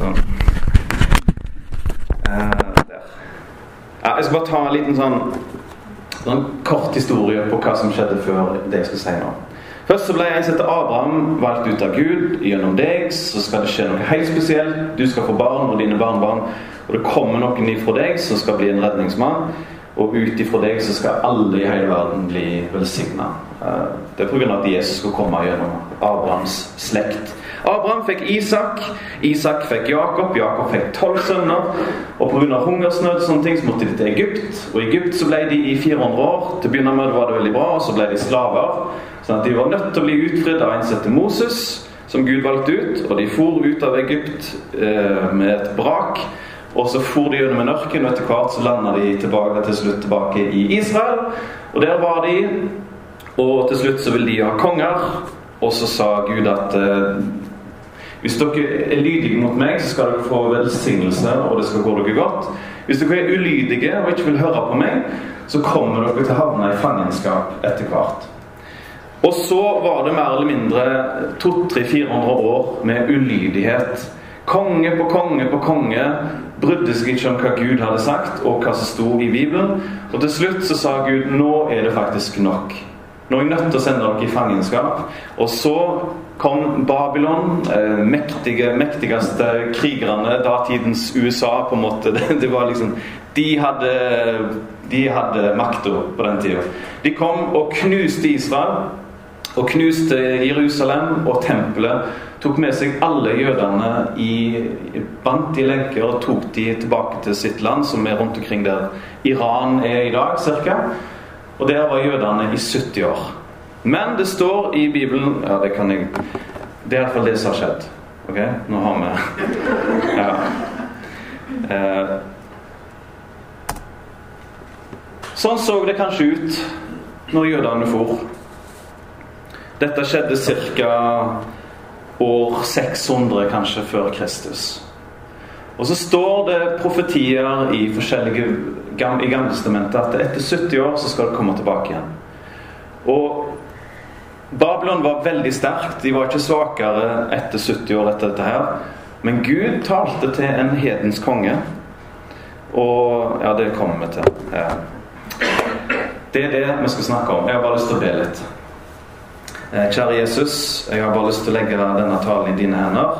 Sånn. Uh, der. Ja, jeg skal bare ta en liten sånn, sånn kort historie på hva som skjedde før det jeg skal si nå. Først så ble jeg som heter Abraham valgt ut av Gud. Gjennom deg så skal det skje noe helt spesielt. Du skal få barn og dine barnebarn. Og det kommer noen ifra deg som skal bli en redningsmann. Og ut ifra deg så skal alle i hele verden bli velsigna. Det er pga. at Jesus skal komme gjennom Abrahams slekt. Abraham fikk Isak, Isak fikk Jakob, Jakob fikk tolv sønner. Og pga. hungersnød og sånne ting så måtte de til Egypt. Og i Egypt så ble de i 400 år. Til å begynne med var det veldig bra, og så ble de slaver. Sånn at De var nødt til å bli utfridd av en som heter Moses, som Gud valgte ut. Og de for ut av Egypt eh, med et brak. Og så for de gjennom en ørken, og etter hvert så landa de tilbake, til slutt tilbake i Israel. Og der var de. Og til slutt så ville de ha konger. Og så sa Gud at eh, hvis dere er lydige mot meg, så skal dere få velsignelse, og det skal gå dere godt. Hvis dere er ulydige og ikke vil høre på meg, så kommer dere til å havne i fangenskap etter hvert. Og så var det mer eller mindre 200-400 år med ulydighet. Konge på konge på konge brydde seg ikke om hva Gud hadde sagt, og hva som sto i Bibelen. Og til slutt så sa Gud nå er det faktisk nok. Nå er jeg nødt til å sende dere i fangenskap. Og så kom Babylon, eh, mektige, mektigste krigerne, datidens USA, på en måte. Det, det var liksom De hadde, de hadde makta på den tida. De kom og knuste Israel og knuste Jerusalem og tempelet. Tok med seg alle jødene i bandt i lenker og tok de tilbake til sitt land, som er rundt omkring der Iran er i dag, ca. Og der var jødene i 70 år. Men det står i Bibelen Ja, det kan jeg Det er iallfall det som har skjedd. Ok, nå har vi Ja. Eh. Sånn så det kanskje ut når jødene for. Dette skjedde ca. år 600 kanskje før Kristus. Og så står det profetier i forskjellige i Gamletestamentet at etter 70 år så skal det komme tilbake igjen. Og Babylon var veldig sterkt. De var ikke svakere etter 70 år etter dette her. Men Gud talte til en hedens konge. Og Ja, det kommer vi til. Det er det vi skal snakke om. Jeg har bare lyst til å be litt. Eh, kjære Jesus, jeg har bare lyst til å legge denne talen i dine hender.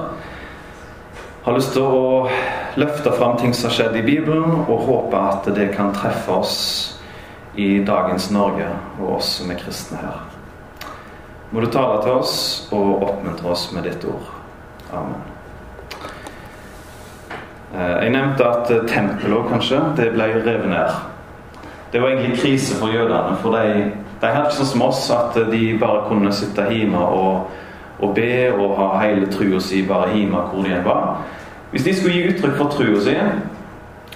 Jeg har lyst til å løfte fram ting som har skjedd i Bibelen, og håpe at det kan treffe oss i dagens Norge og oss som er kristne her. Må du tale til oss og oppmuntre oss med ditt ord. Amen. Eh, jeg nevnte at tempelet kanskje, det ble revet ned. Det var egentlig krise for jødene, for de de er ikke sånn som oss at de bare kunne sitte hjemme og, og be og ha hele trua si bare hjemme hvor de var. Hvis de skulle gi uttrykk for trua si,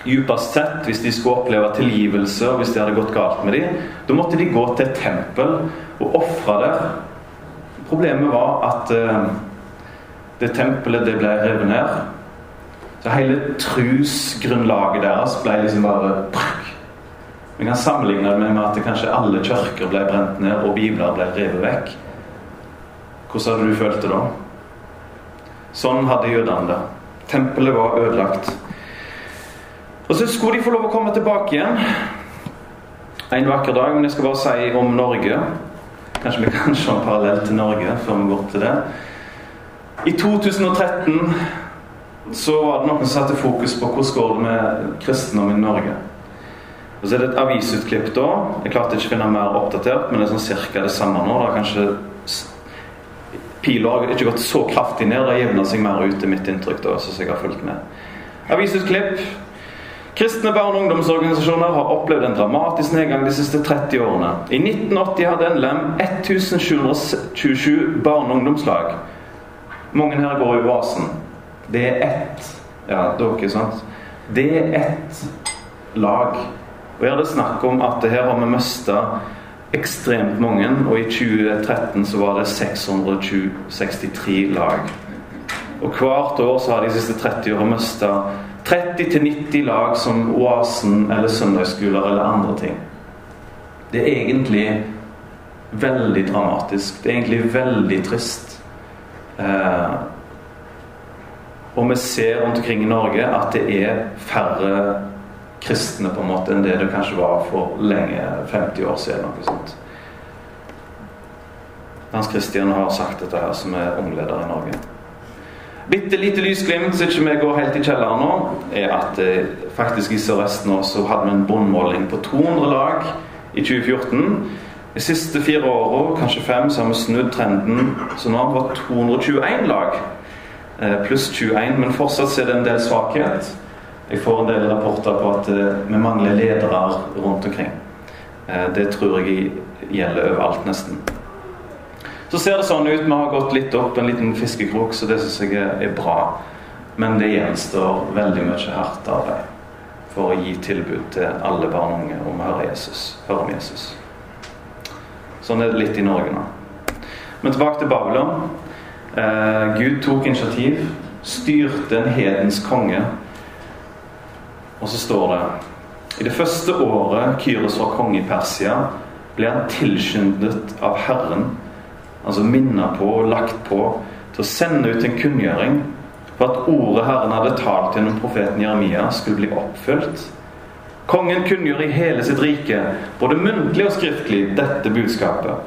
djupest sett, hvis de skulle oppleve tilgivelse, og hvis det hadde gått galt med dem, da måtte de gå til et tempel og ofre der. Problemet var at uh, det tempelet det ble revet ned. Så hele trusgrunnlaget deres ble liksom bare vi kan sammenligne det med at det kanskje alle kirker ble brent ned, og bibler ble revet vekk. Hvordan hadde du følt det da? Sånn hadde jødene det. Tempelet var ødelagt. Og så skulle de få lov å komme tilbake igjen en vakker dag. Men jeg skal bare si om Norge. Kanskje vi kan se en parallell til Norge før vi går til det. I 2013 så var det noen som satte fokus på hvordan går det med kristendom i Norge. Og så er det et avisutklipp da. Jeg klarte ikke å finne mer oppdatert, men det er sånn cirka det samme nå. Det er kanskje Pila har ikke gått så kraftig ned. Det jevner seg mer ut, i mitt inntrykk, da, synes jeg har fulgt med. Avisutklipp. Kristne barne- og ungdomsorganisasjoner har opplevd en dramatisk nedgang de siste 30 årene. I 1980 hadde NLM 1727 barne- og ungdomslag. Mange her går i oasen. Det er ett Ja, dere, sant? Det er ett lag og her er det snakk om at her har vi mista ekstremt mange, og i 2013 så var det 663 lag. Og hvert år så har de siste 30 åra mista 30-90 lag som Oasen eller søndagsskoler eller andre ting. Det er egentlig veldig dramatisk. Det er egentlig veldig trist. Eh, Og vi ser rundt omkring i Norge at det er færre kristne på en måte enn det det kanskje var for lenge, 50 år siden. noe sånt. Hans Christian har sagt dette her, som er ungleder i Norge. Bitte lite lysglimt, så ikke vi går helt i kjelleren nå, er at eh, faktisk i Sør-Vest nå så hadde vi en båndmåling på 200 lag i 2014. De siste fire åra, kanskje fem, så har vi snudd trenden. Så nå har vi fått 221 lag. Eh, pluss 21. Men fortsatt er det en del svakhet. Jeg får en del rapporter på at eh, vi mangler ledere rundt omkring. Eh, det tror jeg gjelder overalt, nesten. Så ser det sånn ut. Vi har gått litt opp en liten fiskekrok, så det syns jeg er bra. Men det gjenstår veldig mye hardt arbeid for å gi tilbud til alle barn og unge om å høre, Jesus, høre om Jesus. Sånn er det litt i Norge nå. Men tilbake til Babylon. Eh, Gud tok initiativ, styrte en hedens konge. Og så står det I det første året Kyros var konge i Persia, ble han tilskyndet av Herren, altså minnet på og lagt på, til å sende ut en kunngjøring for at ordet Herren hadde talt gjennom profeten Jeremia, skulle bli oppfylt. Kongen kunngjør i hele sitt rike, både muntlig og skriftlig, dette budskapet.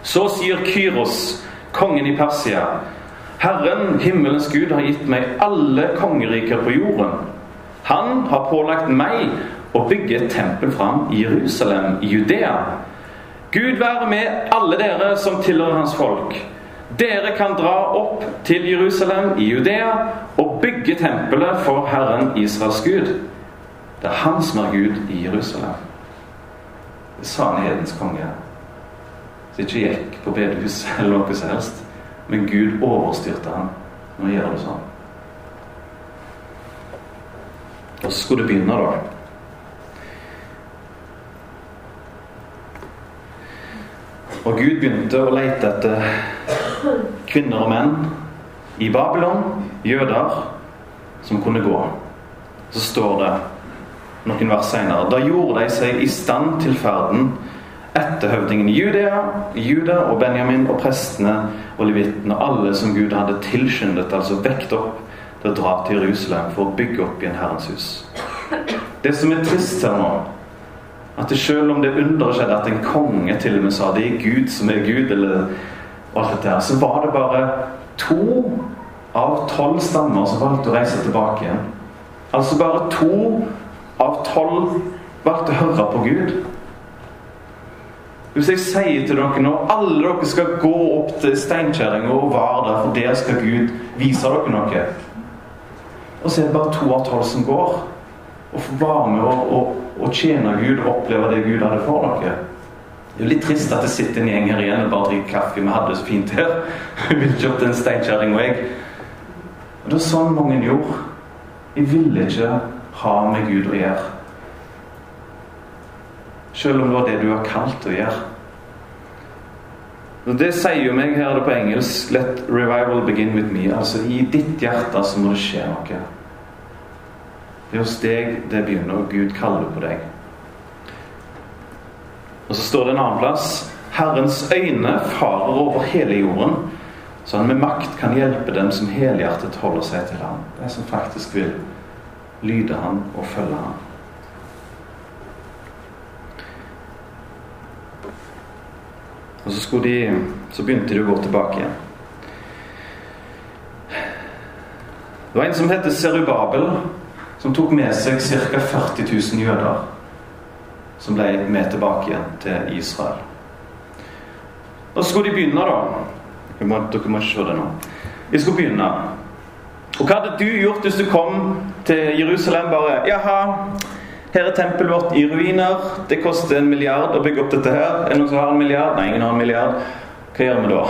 Så sier Kyros, kongen i Persia, Herren, himmelens Gud, har gitt meg alle kongeriker på jorden. Han har pålagt meg å bygge et tempel fram i Jerusalem, i Judea. Gud være med alle dere som tilhører hans folk. Dere kan dra opp til Jerusalem i Judea og bygge tempelet for Herren Israels Gud. Det er han som er Gud i Jerusalem. Det sa han hedens konge. Som ikke gikk på bedehus eller noe som helst. Men Gud overstyrte han Nå gjør det sånn. Så skulle det begynne, da. Og Gud begynte å lete etter kvinner og menn i Babylon, jøder, som kunne gå. Så står det noen vers senere. Da gjorde de seg i stand til ferden etter høvdingen i Judea, Juda og Benjamin og prestene og levitene, alle som Gud hadde tilskyndet, altså vekt opp til dra til Jerusalem for å bygge opp igjen Herrens hus. Det som er trist her nå, at selv om det underet skjedde at en konge til og med sa det er Gud som er Gud, eller alt dette her, så var det bare to av tolv stammer som valgte å reise tilbake igjen. Altså bare to av tolv valgte å høre på Gud. Hvis jeg sier til dere nå alle dere skal gå opp til Steinkjerringa og være der, for der skal Gud vise dere noe Og så er det bare to av tolv som går. Og får være med og, og, og tjene Gud og oppleve det Gud hadde for dere. Det er jo litt trist at det sitter en gjeng her igjen og bare drikker kaffe. Vi hadde det så fint her. Vi ikke en Steinkjerring og jeg. Og det er sånn mange gjorde. De ville ikke ha med Gud å gjøre. Selv om det var det du var kalt å gjøre. Og Det sier jo meg her er det på engelsk Let revival begin with me. Altså I ditt hjerte så må det skje noe. Det er hos deg det begynner, og Gud kaller på deg. Og så står det en annen plass Herrens øyne farer over hele jorden, så han med makt kan hjelpe dem som helhjertet holder seg til ham. De som faktisk vil lyde ham og følge ham. Og så, de, så begynte de å gå tilbake igjen. Det var en som het Serubabel, som tok med seg ca. 40 000 jøder. Som ble med tilbake igjen til Israel. Og så skulle de begynne, da. Må, dere må ikke se det nå. De skulle begynne. Og hva hadde du gjort hvis du kom til Jerusalem bare Jaha, her er tempelet vårt i ruiner. Det koster en milliard å bygge opp dette her. Er det noen som har en milliard? Nei, ingen har en milliard. Hva gjør vi da?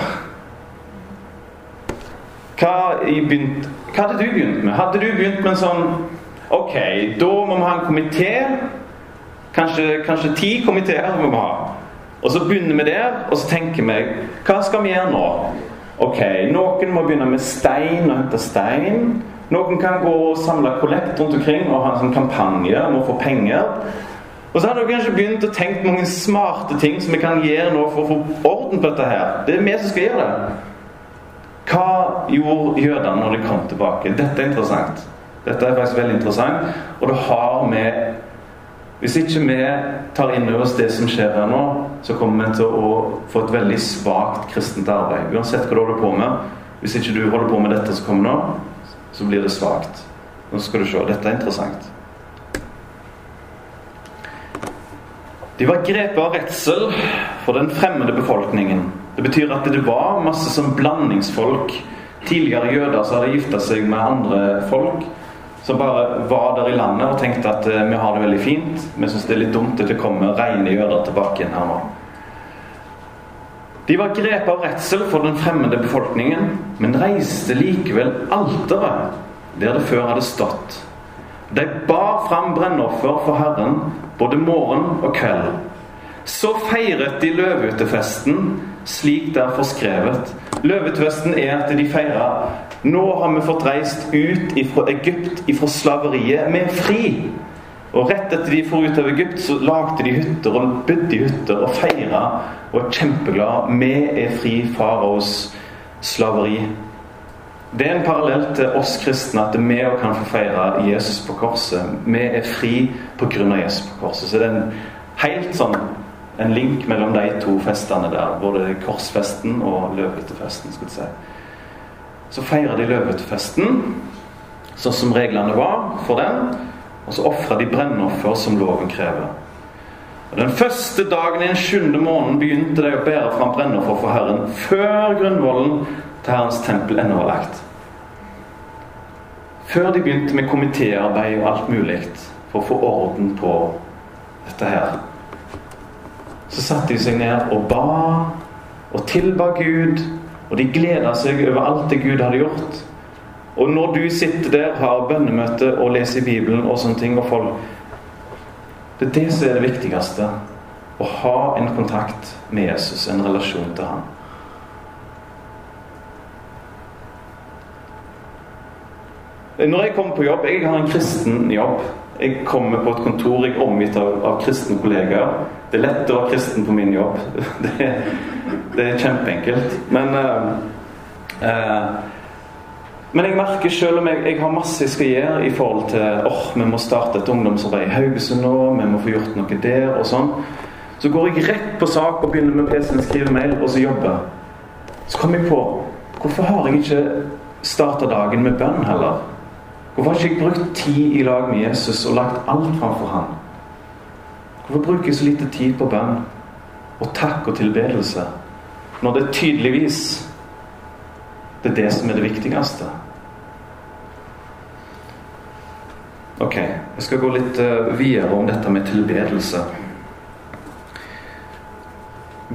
Hva, begynt, hva hadde du begynt med? Hadde du begynt med en sånn Ok, da må vi ha en komité. Kanskje, kanskje ti komiteer må vi ha. Og så begynner vi der, og så tenker vi Hva skal vi gjøre nå? Ok, noen må begynne med stein og hente stein. Noen kan gå og samle kollekt rundt omkring og ha en sånn kampanje om å få penger. Og så har dere kanskje begynt å tenke mange smarte ting som vi kan gjøre nå for å få orden på dette her. Det er vi som skal gjøre det. Hva gjorde jødene når de kom tilbake? Dette er interessant. Dette er faktisk veldig interessant, og det har med Hvis ikke vi tar inn over oss det som skjer her nå, så kommer vi til å få et veldig svakt kristent arbeid. Uansett hva du holder på med. Hvis ikke du holder på med dette som kommer nå, så blir det svakt. Nå skal du se. Dette er interessant. De var grepet av redsel for den fremmede befolkningen. Det betyr at det var masse som blandingsfolk. Tidligere jøder som hadde gifta seg med andre folk. Som bare var der i landet og tenkte at eh, vi har det veldig fint. Vi syns det er litt dumt at det kommer rene jøder tilbake igjen her nå. De var grepet av redsel for den fremmede befolkningen, men reiste likevel alteret der det før hadde stått. De bar fram brennoffer for Herren både morgen og kveld. Så feiret de løvehyttefesten slik det er forskrevet. Løvehyttefesten er at de feirer Nå har vi fått reist ut fra Egypt, fra slaveriet. Vi er fri! Og rett etter de for ut av Egypt, så lagde de hytter og bodde i hytter og feira og er kjempeglade. Vi er fri faraos slaveri. Det er en parallell til oss kristne at vi òg kan få feire Jesus på korset. Vi er fri pga. Jesus på korset. Så det er en helt sånn en link mellom de to festene der. Både korsfesten og løvehyttefesten. si. Så feirer de løvehyttefesten sånn som reglene var for den. Og så ofra de brennoffer som loven krever. Og Den første dagen i den sjuende måneden begynte de å bære fram brennoffer for Herren før grunnvollen til Herrens tempel ennå var lagt. Før de begynte med komitéarbeid og alt mulig for å få orden på dette her så satte de seg ned og ba og tilba Gud. Og de gleda seg over alt det Gud hadde gjort. Og når du sitter der, har bønnemøte og leser Bibelen og sånne ting og folk Det er det som er det viktigste. Å ha en kontakt med Jesus, en relasjon til ham. Når jeg kommer på jobb Jeg har en kristen jobb. Jeg kommer på et kontor jeg er omgitt av, av kristne kollegaer. Det er lett å være kristen på min jobb. Det, det er kjempeenkelt. Men uh, uh, men jeg merker selv om jeg, jeg, har masse jeg skal gjøre i forhold til åh, oh, vi må starte et ungdomsarbeid i Haugesund nå, vi må få gjort noe der og sånn. Så går jeg rett på sak og begynner med PC-en, skriver mail og så jobber. Så kommer jeg på hvorfor har jeg ikke starta dagen med bønn heller? Hvorfor har ikke jeg brukt tid i lag med Jesus og lagt alt framfor ham? Hvorfor bruker jeg så lite tid på bønn og takk og tilbedelse når det tydeligvis det er det som er det viktigste? Ok, jeg skal gå litt eh, videre om dette med tilbedelse.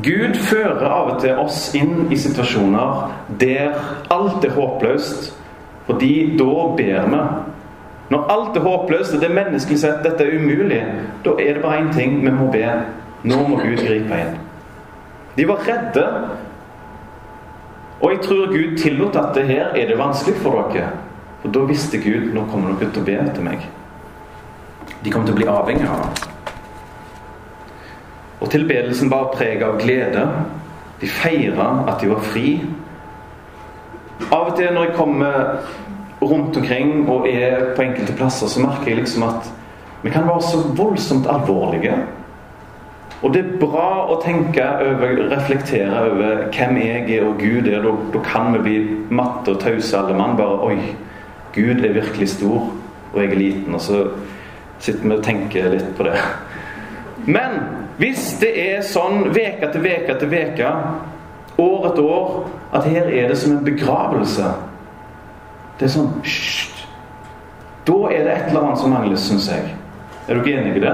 Gud fører av og til oss inn i situasjoner der alt er håpløst fordi da ber vi. Når alt er håpløst, og det er menneskelig sett dette er umulig, da er det bare én ting vi må be. Nå må Gud gripe inn. De var redde. Og jeg tror Gud tillot at det her er det vanskelig for dere. For da visste Gud nå kommer dere til å be til meg. De kom til å bli avhengig av ham. Og tilbedelsen bar preg av glede. De feira at de var fri. Av og til når jeg kommer rundt omkring og er på enkelte plasser, så merker jeg liksom at vi kan være så voldsomt alvorlige. Og det er bra å tenke over, reflektere over hvem jeg er og Gud er. Da, da kan vi bli matte og tause alle mann. Bare Oi, Gud er virkelig stor, og jeg er liten. Og så sitter vi og tenker litt på det. Men hvis det er sånn veke etter veke etter veke, år etter år, at her er det som en begravelse det er sånn Hysj! Da er det et eller annet som mangler, syns jeg. Er dere enige i det?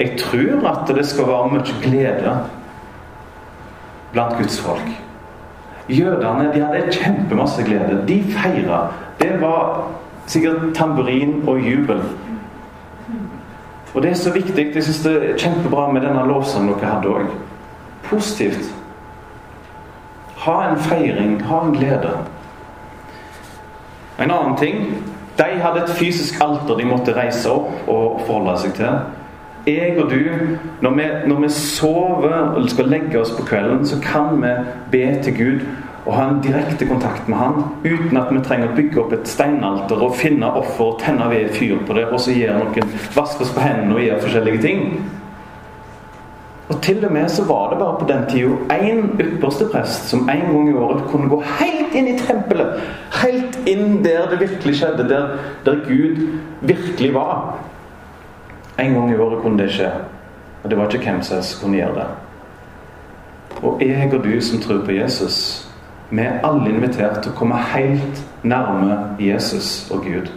Jeg tror at det skal være mye glede blant Guds folk. Jødene de hadde kjempemasse glede. De feira. Det var sikkert tamburin og jubel. Og det er så viktig. Jeg syns det er kjempebra med denne lovsangen dere hadde òg. Positivt. Ha en feiring, ha en glede. En annen ting De hadde et fysisk alter de måtte reise opp og forholde seg til. Jeg og du, når vi, når vi sover eller skal legge oss på kvelden, så kan vi be til Gud og ha en direkte kontakt med Han uten at vi trenger å bygge opp et steinalter og finne offer og tenne ved fyr på det, og så gjøre noen vaske oss på hendene og gjøre forskjellige ting. Og til og med så var det bare på den tida én ypperste prest som en gang i året kunne gå helt inn i tempelet. Helt inn der det virkelig skjedde, der, der Gud virkelig var. En gang i året kunne det skje. Og det var ikke hvem som helst kunne gjøre det. Og jeg og du som tror på Jesus, vi er alle invitert til å komme helt nærme Jesus og Gud.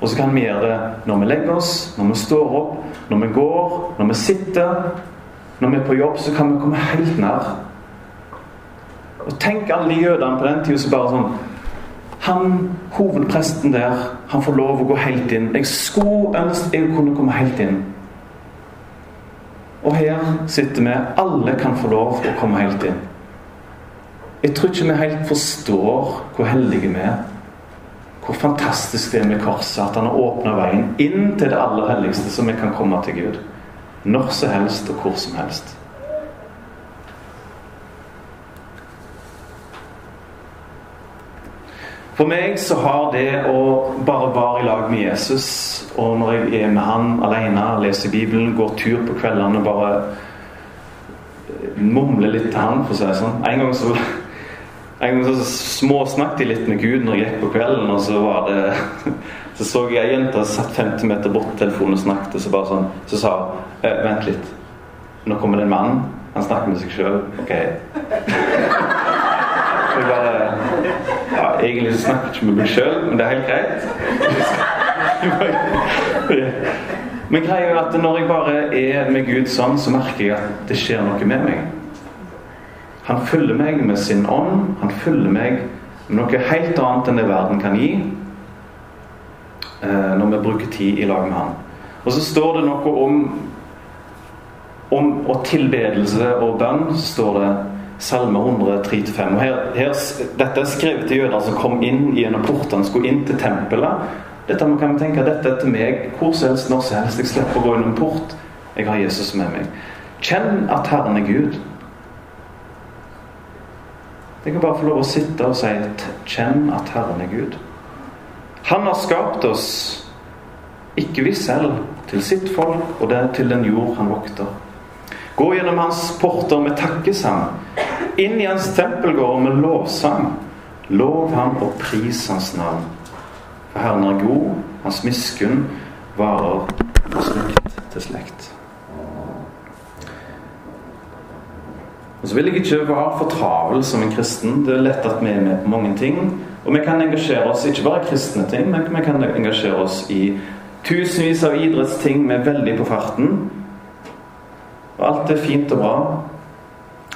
Og så kan vi gjøre det når vi legger oss, når vi står opp, når vi går, når vi sitter. Når vi er på jobb, så kan vi komme helt nær. Og Tenk alle de jødene på den tida som bare sånn Han hovedpresten der, han får lov å gå helt inn. Jeg skulle ønske jeg kunne komme helt inn. Og her sitter vi. Alle kan få lov å komme helt inn. Jeg tror ikke vi helt forstår hvor heldige vi er. Hvor fantastisk det er med korset. At han har åpna veien inn til det aller helligste, så vi kan komme til Gud. Når som helst og hvor som helst. For meg så har det å bare være i lag med Jesus, og når jeg er med han alene, leser Bibelen, går tur på kveldene og bare mumler litt til han, for å si det sånn En gang så en gang så småsnakket jeg litt med Gud når jeg gikk på kvelden, og så var det Så så jeg ei jente som satt 50 meter bort til telefonen og snakket, så bare sånn Så sa hun Vent litt. Nå kommer det en mann. Han snakker med seg sjøl. Ok. Jeg bare Ja, egentlig så snakker jeg ikke med meg sjøl, men det er helt greit. Men greia er at når jeg bare er med Gud sånn, så merker jeg at det skjer noe med meg. Han fyller meg med sin ånd. Han fyller meg med noe helt annet enn det verden kan gi. Eh, når vi bruker tid i lag med Han. Og så står det noe om om og tilbedelse og bønn. Så står det Salme 103-5. Dette er skrevet til jøder som kom inn gjennom portene, skulle inn til tempelet. Dette kan tenke dette er til meg hvor som helst, når som helst. Jeg slipper å gå gjennom port. Jeg har Jesus med meg. Kjenn at Herren er Gud. Jeg kan bare få lov å sitte og si kjenn at Herren er Gud. Han har skapt oss, ikke vi selv, til sitt folk og det til den jord han vokter. Gå gjennom hans porter med takkesang, inn i hans tempelgård med lovsang. Lov ham og pris hans navn. For Herren er god, hans miskunn varer fra slekt til slekt. Og så vil jeg ikke være for travel som en kristen. Det er lett at vi er med på mange ting. Og vi kan engasjere oss ikke bare i kristne ting, men vi kan engasjere oss i tusenvis av idrettsting vi er veldig på farten. Og alt er fint og bra.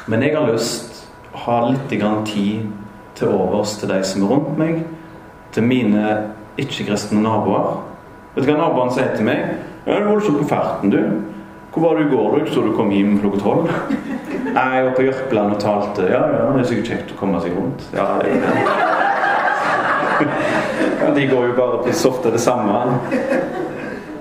Men jeg har lyst å ha litt tid til overs til de som er rundt meg, til mine ikke-kristne naboer. Vet du hva naboene sier til meg? Ja, 'Du holder så på farten, du.' 'Hvor var du i går, du? Så du kom hjem klokka tolv?' Nei, jeg var på Jørpeland og talte. Ja, ja, det er sikkert kjekt å komme seg rundt. Ja, det er ja, De går jo bare på så ofte det samme.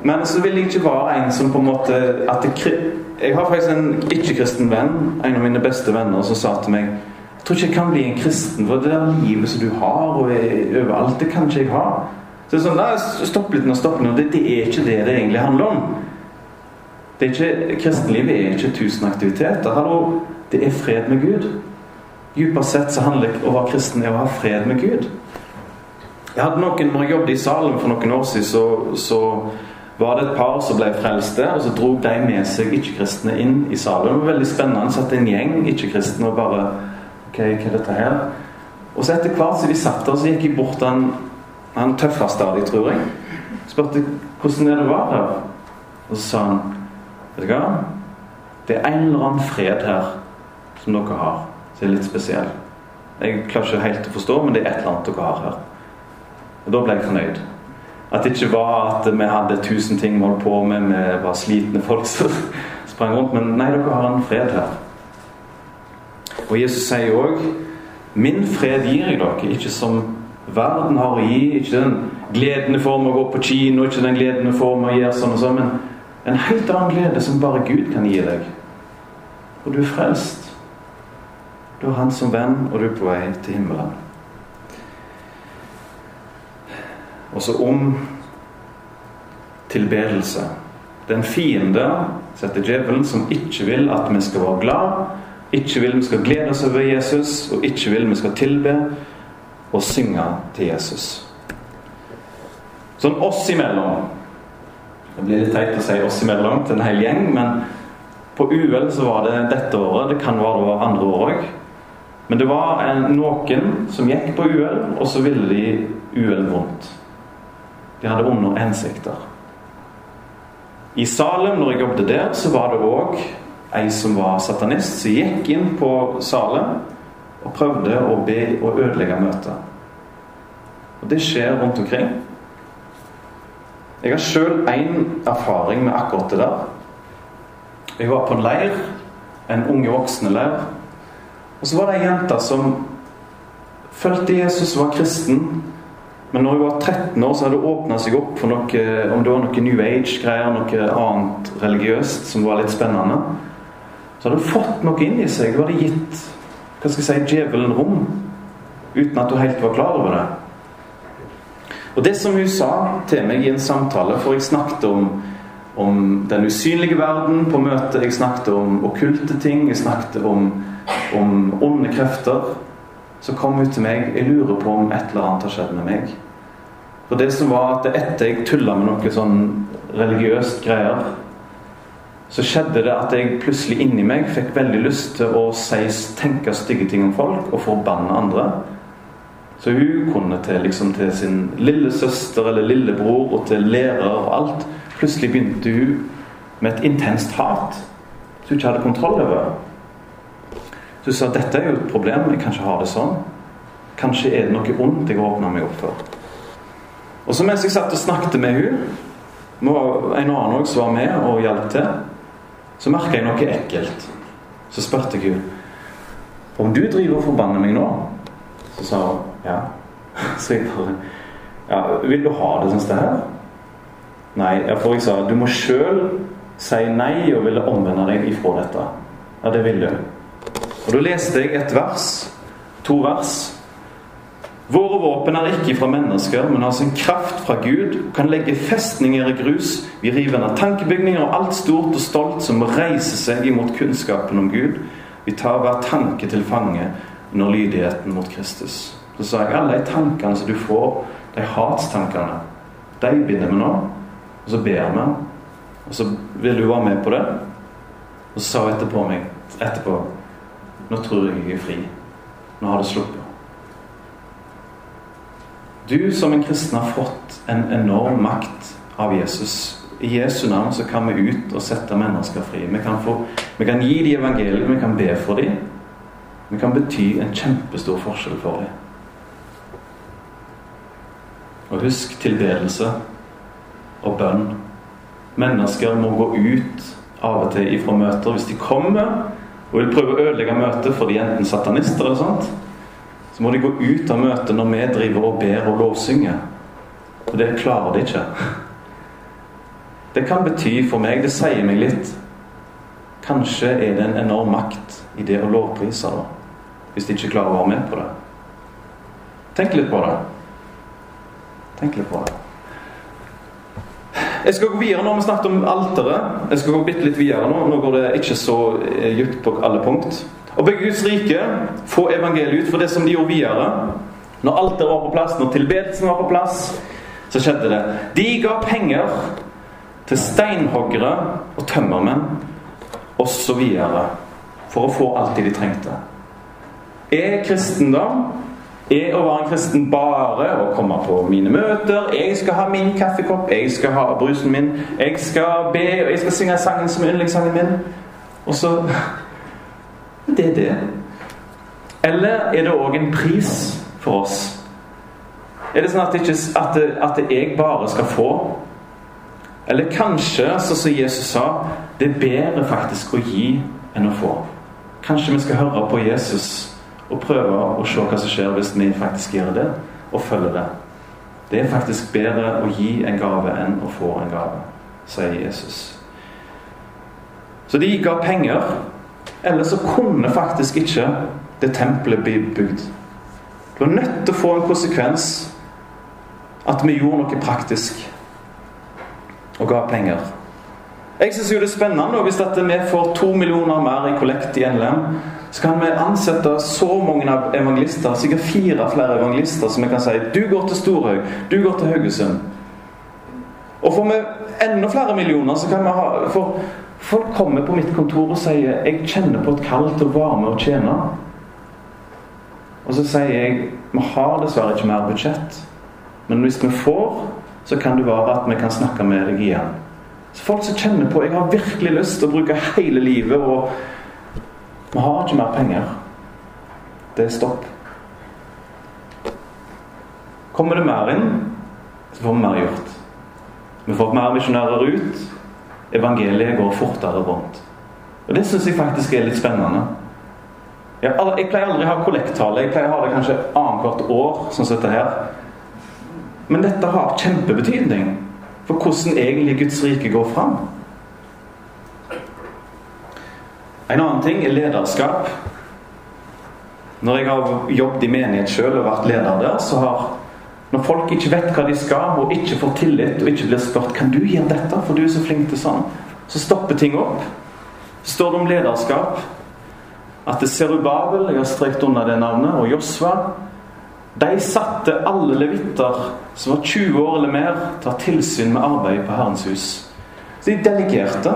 Men så vil jeg ikke være en som på en måte det, Jeg har faktisk en ikke-kristen venn, en av mine beste venner, som sa til meg Jeg tror ikke jeg kan bli en kristen, for det der livet som du har og er overalt, det kan ikke jeg ha. Så det er sånn, nei, Stopp litt nå, stopp nå. Det, det er ikke det det egentlig handler om. Det er ikke, kristenlivet er ikke tusen aktiviteter. Hallo, det er fred med Gud. Dypest sett så handler det å være kristen er å ha fred med Gud. Jeg hadde noen, når jeg jobbet i Salem for noen år siden, så, så var det et par som ble frelste, og så dro de med seg ikke-kristne inn i salen. Det var veldig spennende. Satt en gjeng ikke-kristne og bare Ok, hva er dette her? Og så etter hvert som vi satt der, så gikk jeg bort han, han tøffeste av dem, tror jeg. Spurte hvordan er det var her. Og så sa han Vet du hva? Det er en eller annen fred her som dere har, som er litt spesiell. Jeg klarer ikke helt å forstå, men det er et eller annet dere har her. Og da ble jeg fornøyd. At det ikke var at vi hadde tusen ting vi holdt på med, vi var slitne folk som sprang rundt. Men nei, dere har en fred her. Og Jesus sier òg Min fred gir jeg dere, ikke som verden har å gi. Ikke den gleden du får med å gå på kino, ikke den gleden du får med å gjøre sånn og sånn. men en helt annen glede som bare Gud kan gi deg. Og du er frelst. Du har Han som venn, og du er på vei til himmelen. Og så om tilbedelse. Det er en fiende, setter djevelen, som ikke vil at vi skal være glad, ikke vil vi skal glede oss over Jesus, og ikke vil vi skal tilbe og synge til Jesus. Sånn oss imellom Det blir litt teit å si oss imellom til en hel gjeng, men på UL så var det dette året. Det kan være det var andre år òg. Men det var en, noen som gikk på UL, og så ville de UL vondt. De hadde onde hensikter. I Salem, når jeg jobbet der, så var det òg ei som var satanist, som gikk inn på Salem og prøvde å be og ødelegge møtet. Og det skjer rundt omkring. Jeg har sjøl én erfaring med akkurat det der. Jeg var på en leir, en unge voksne-leir. Og så var det ei jente som følte Jesus, var kristen, men når jeg var 13 år, så hadde det åpna seg opp for noe om det var noe New Age-greier, noe annet religiøst som var litt spennende. Så hadde hun fått noe inn i seg. Hun hadde gitt hva skal jeg si, djevelen rom uten at hun helt var klar over det. Og det som hun sa til meg i en samtale, for jeg snakket om, om den usynlige verden på møtet, jeg snakket om okkulte ting, jeg snakket om, om onde krefter så kom hun til meg Jeg lurer på om et eller annet har skjedd med meg. For det som var at etter jeg tulla med noe sånn religiøst greier, så skjedde det at jeg plutselig inni meg fikk veldig lyst til å si, tenke stygge ting om folk og forbanne andre. Så hun kunne til, liksom, til sin lillesøster eller lillebror og til lærer og alt. Plutselig begynte hun med et intenst hat som hun ikke hadde kontroll over. Du sa dette er jo et problem, jeg kan ikke ha det sånn. Kanskje er det noe ondt jeg åpner meg opp for. Og så mens jeg satt og snakket med hun, en annen også som var med og hjalp til, så merka jeg noe ekkelt. Så spurte jeg henne om du driver og forbanner meg nå. Så sa hun ja. Så jeg bare ja, Vil du ha det sånn det her? Nei, for jeg sa du må sjøl si nei og ville omvende deg ifra dette. Ja, det vil du. Og Da leste jeg et vers, to vers. Våre våpen er ikke fra mennesker, men har sin kraft fra Gud. Kan legge festninger i grus. Vi river ned tankebygninger og alt stort og stolt som må reise seg imot kunnskapen om Gud. Vi tar hver tanke til fange under lydigheten mot Kristus. Så sa jeg alle de tankene som du får, de hatstankene, de binder vi nå. Og så ber vi. Og så vil du være med på det. Og så sa hun etterpå meg etterpå nå tror jeg jeg er fri. Nå har det sluppet. Du som en kristen har fått en enorm makt av Jesus. I Jesu navn så kan vi ut og sette mennesker fri. Vi kan, få, vi kan gi dem evangeliet, vi kan be for dem. Vi kan bety en kjempestor forskjell for dem. Og husk tilbedelse og bønn. Mennesker må gå ut av og til ifra møter. Hvis de kommer og vil prøve å ødelegge møtet for de enten satanister eller sånt, så må de gå ut av møtet når vi driver og ber og lovsynger. Og det klarer de ikke. Det kan bety for meg Det sier meg litt. Kanskje er det en enorm makt i det å lovprise, da. Hvis de ikke klarer å være med på det. Tenk litt på det. Tenk litt på det. Jeg skal gå videre nå. Vi snakket om alteret. Jeg skal gå bitte litt videre nå. Nå går det ikke så eh, dypt på alle punkt. Å bygge Guds rike, få evangeliet ut. For det som de gjorde videre Når alteret var på plass, når tilbedelsen var på plass, så skjedde det. De ga penger til steinhoggere og tømmermenn osv. for å få alt det de trengte. Er kristendom er å være en kristen bare å komme på mine møter. Jeg skal ha min kaffekopp, jeg skal ha brusen min, jeg skal be, og jeg skal synge sangen som er yndlingssangen min. Og så Det er det. Eller er det òg en pris for oss? Er det sånn at, ikke, at, det, at jeg bare skal få? Eller kanskje, som Jesus sa, det er bedre faktisk å gi enn å få. Kanskje vi skal høre på Jesus og prøve å se hva som skjer hvis vi faktisk gjør det, og følger det. Det er faktisk bedre å gi en gave enn å få en gave, sier Jesus. Så de ga penger. Eller så kunne faktisk ikke det tempelet bli bygd. Det var nødt til å få en konsekvens at vi gjorde noe praktisk og ga penger. Jeg syns det er spennende hvis vi får to millioner mer i kollekt i NLM. Så kan vi ansette så mange evangelister, sikkert fire flere evangelister, som vi kan si du går til Storhaug, du går til Haugesund. Og får vi enda flere millioner, så kan vi ha For folk kommer på mitt kontor og sier 'Jeg kjenner på et kall til å være med og tjene'. Og så sier jeg 'Vi har dessverre ikke mer budsjett', men hvis vi får, så kan det være at vi kan snakke med deg igjen. Folk som kjenner på 'Jeg har virkelig lyst til å bruke hele livet', og vi har ikke mer penger. Det er stopp. Kommer det mer inn, så får vi mer gjort. Vi får mer misjonærer ut. Evangeliet går fortere rundt. Og Det syns jeg faktisk er litt spennende. Jeg, jeg pleier aldri å ha kollekttale. Jeg pleier å ha det kanskje annethvert år. sånn som dette her. Men dette har kjempebetydning for hvordan egentlig Guds rike går fram. En annen ting er lederskap. Når jeg har jobbet i menighet sjøl og vært leder der, så har når folk ikke vet hva de skal, og ikke får tillit, og ikke blir spurt kan du gjøre dette, for du er så flink til sånn, så stopper ting opp. Så står det om lederskap at det Serubabel, jeg har strekt under det navnet, og Josva de satte alle levitter som var 20 år eller mer, til å ha tilsyn med arbeid på Herrens hus. De delegerte.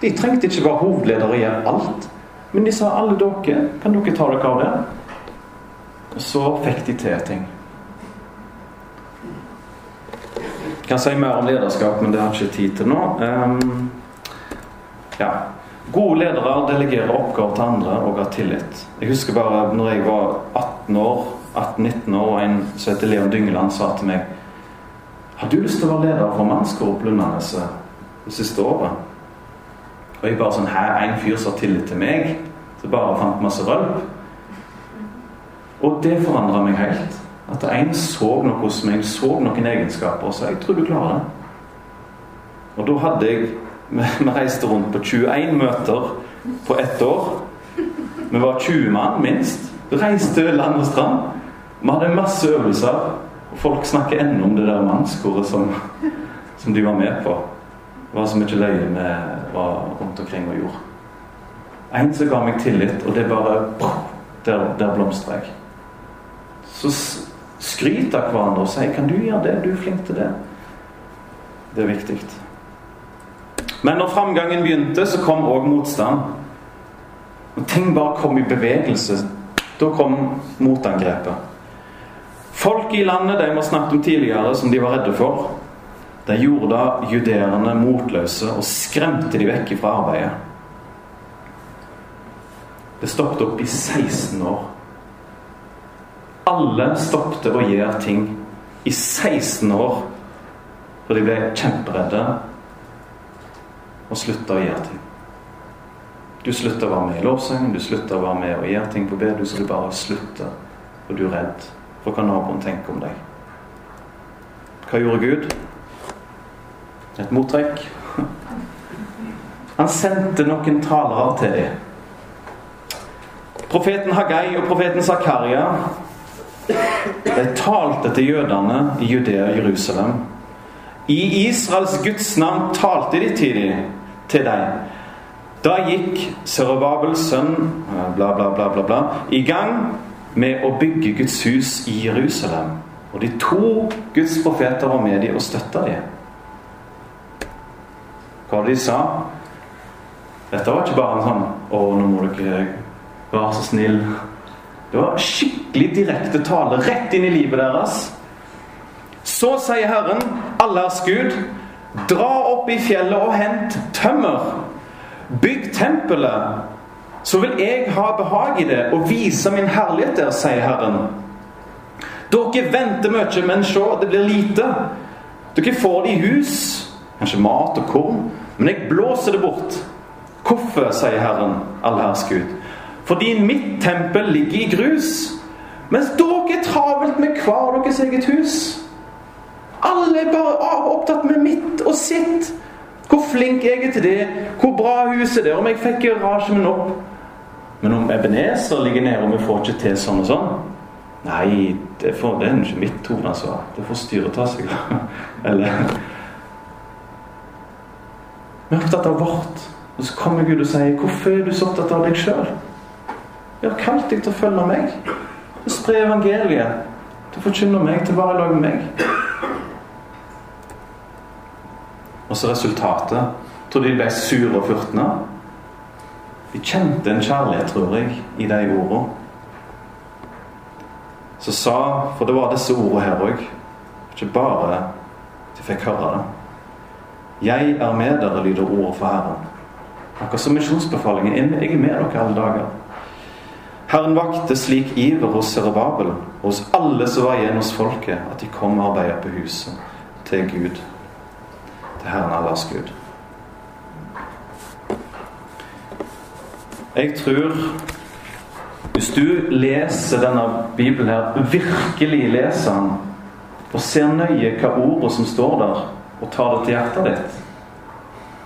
De trengte ikke være hovedledere i alt. Men de sa alle dere, kan dere ta dere av det? Og så fikk de til ting. Jeg kan si mer om lederskap, men det har ikke tid til nå. Um, ja. Gode ledere delegerer oppgaver til andre og har tillit. Jeg husker bare når jeg var 18 år, 18-19 år, og en som heter Leon Dyngeland sa til meg Har du lyst til å være leder for mannskor på det siste året? Og jeg bare sånn Her en fyr som har tillit til meg, som bare fant masse rølp. Og det forandra meg helt. At en så noe hos meg, så noen egenskaper og sa 'Jeg tror du klarer det'. Og da hadde jeg Vi reiste rundt på 21 møter på ett år. Vi var 20 mann, minst. Reiste land og strand. Vi hadde masse øvelser. Og folk snakker ennå om det der mannskoret som, som de var med på. Det var så mye løye vi var rundt omkring og gjorde. En som ga meg tillit, og det bare Der, der blomstra jeg. Så skryt av hverandre og si 'Kan du gjøre det? Du er flink til det.' Det er viktig. Men når framgangen begynte, så kom òg motstand. Når ting bare kom i bevegelse. Da kom motangrepet. Folk i landet de vi har snakket om tidligere, som de var redde for, de gjorde da judeerne motløse og skremte de vekk fra arbeidet. Det stoppet opp i 16 år. Alle stoppet å gjøre ting i 16 år. For de ble kjemperedde og slutta å gjøre ting. Du slutter å være med i lovsangen, du slutter å være med og gjøre ting på B. Du skulle bare slutte, Og du er redd for hva naboen tenker om deg. Hva gjorde Gud? Et mottrekk. Han sendte noen talere til dem. Profeten Hagai og profeten Zakaria talte til jødene i Judea og Jerusalem. I Israels Guds navn talte de til dem. Til dem. Da gikk Serubabels sønn bla, bla, bla, bla, bla, i gang med å bygge Guds hus i Jerusalem. Og de to Guds profeter var med dem og støtta dem. Hva var det de sa? Dette var ikke bare en sånn 'Å, nå må dere være så snill' Det var skikkelig direkte tale rett inn i livet deres. Så sier Herren, Allahs Gud, dra opp i fjellet og hent tømmer. Bygg tempelet, så vil jeg ha behag i det og vise min herlighet der, sier Herren. Dere venter mye, men se, det blir lite. Dere får det i hus, kanskje mat og korn, men jeg blåser det bort. Hvorfor, sier Herren, allherrs Gud? Fordi mitt tempel ligger i grus. Mens dere er travelt med hver deres eget hus. Alle er bare opptatt med mitt og sitt. Hvor flink jeg er til det, hvor bra huset er, om jeg fikk garasjen min opp. Men om Ebenezer ligger nede og vi får ikke til sånn og sånn Nei, det, får, det er ikke mitt hovedansvar. Det får styret ta seg av. Eller Vi er opptatt av vårt. Og så kommer Gud og sier 'Hvorfor er du så opptatt av deg sjøl?' 'Jeg har kalt deg til å følge meg.' Til å spre evangeliet. Til å meg, til å være i lag med meg. Og så resultatet. Tror de ble sure og furtne? De kjente en kjærlighet, tror jeg, i de ordene. Så sa For det var disse ordene her òg. Ikke bare de fikk høre det. Jeg er med dere, lyder ordet for Herren. Akkurat som misjonsbefalingen. Jeg er med dere alle dager. Herren vakte slik iver hos Serababel og hos alle som var igjen hos folket, at de kom og arbeidet på huset til Gud. Til Herren Allahs Gud. Jeg tror Hvis du leser denne Bibelen her, virkelig leser den, og ser nøye hva ordet som står der, og tar det til hjertet ditt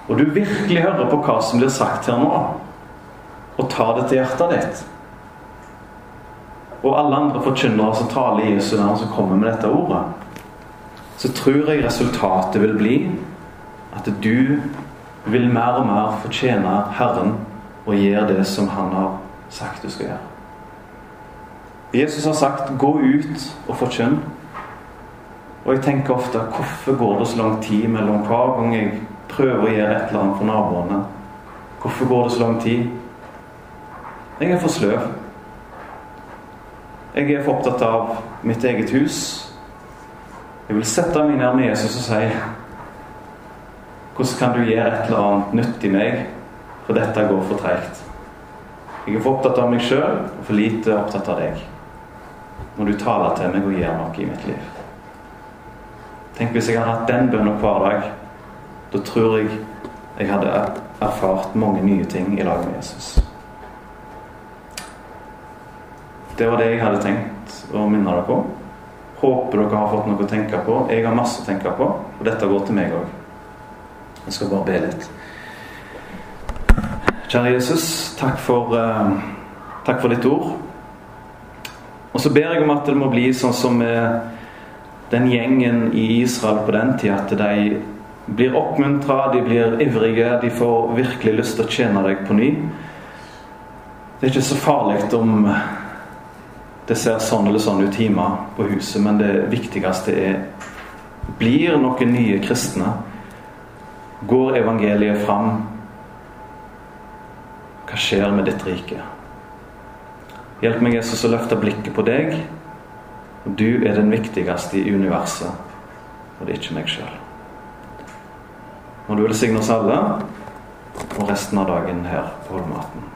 og du virkelig hører på hva som blir sagt her nå, og tar det til hjertet ditt Og alle andre forkynnere som taler i Jesu navn, som kommer med dette ordet, så tror jeg resultatet vil bli at du vil mer og mer fortjene Herren og gjør det som Han har sagt du skal gjøre. Jesus har sagt 'gå ut og forkynn'. Og jeg tenker ofte hvorfor går det så lang tid mellom hver gang jeg prøver å gjøre et eller annet for naboene. Hvorfor går det så lang tid? Jeg er for sløv. Jeg er for opptatt av mitt eget hus. Jeg vil sette meg ned med Jesus og si Hvordan kan du gjøre et eller annet nytt i meg? For dette går for treigt. Jeg er for opptatt av meg sjøl og for lite opptatt av deg. Når du taler til meg og gjør noe i mitt liv. Tenk hvis jeg hadde hatt den bønnen hver dag. Da tror jeg jeg hadde erfart mange nye ting i lag med Jesus. Det var det jeg hadde tenkt å minne dere på. Håper dere har fått noe å tenke på. Jeg har masse å tenke på, og dette går til meg òg. Jeg skal bare be litt. Kjære Jesus, takk for, uh, takk for ditt ord. Og så ber jeg om at det må bli sånn som den gjengen i Israel på den tid, at de blir oppmuntra, de blir ivrige, de får virkelig lyst til å tjene deg på ny. Det er ikke så farlig om det ser sånn eller sånn ut hjemme på huset, men det viktigste er Blir noen nye kristne? Går evangeliet fram? Hva skjer med ditt rike? Hjelp meg, Jesus, å løfte blikket på deg. Du er den viktigste i universet, og det er ikke meg sjøl. Må du velsigne oss alle og resten av dagen her på Holmaten.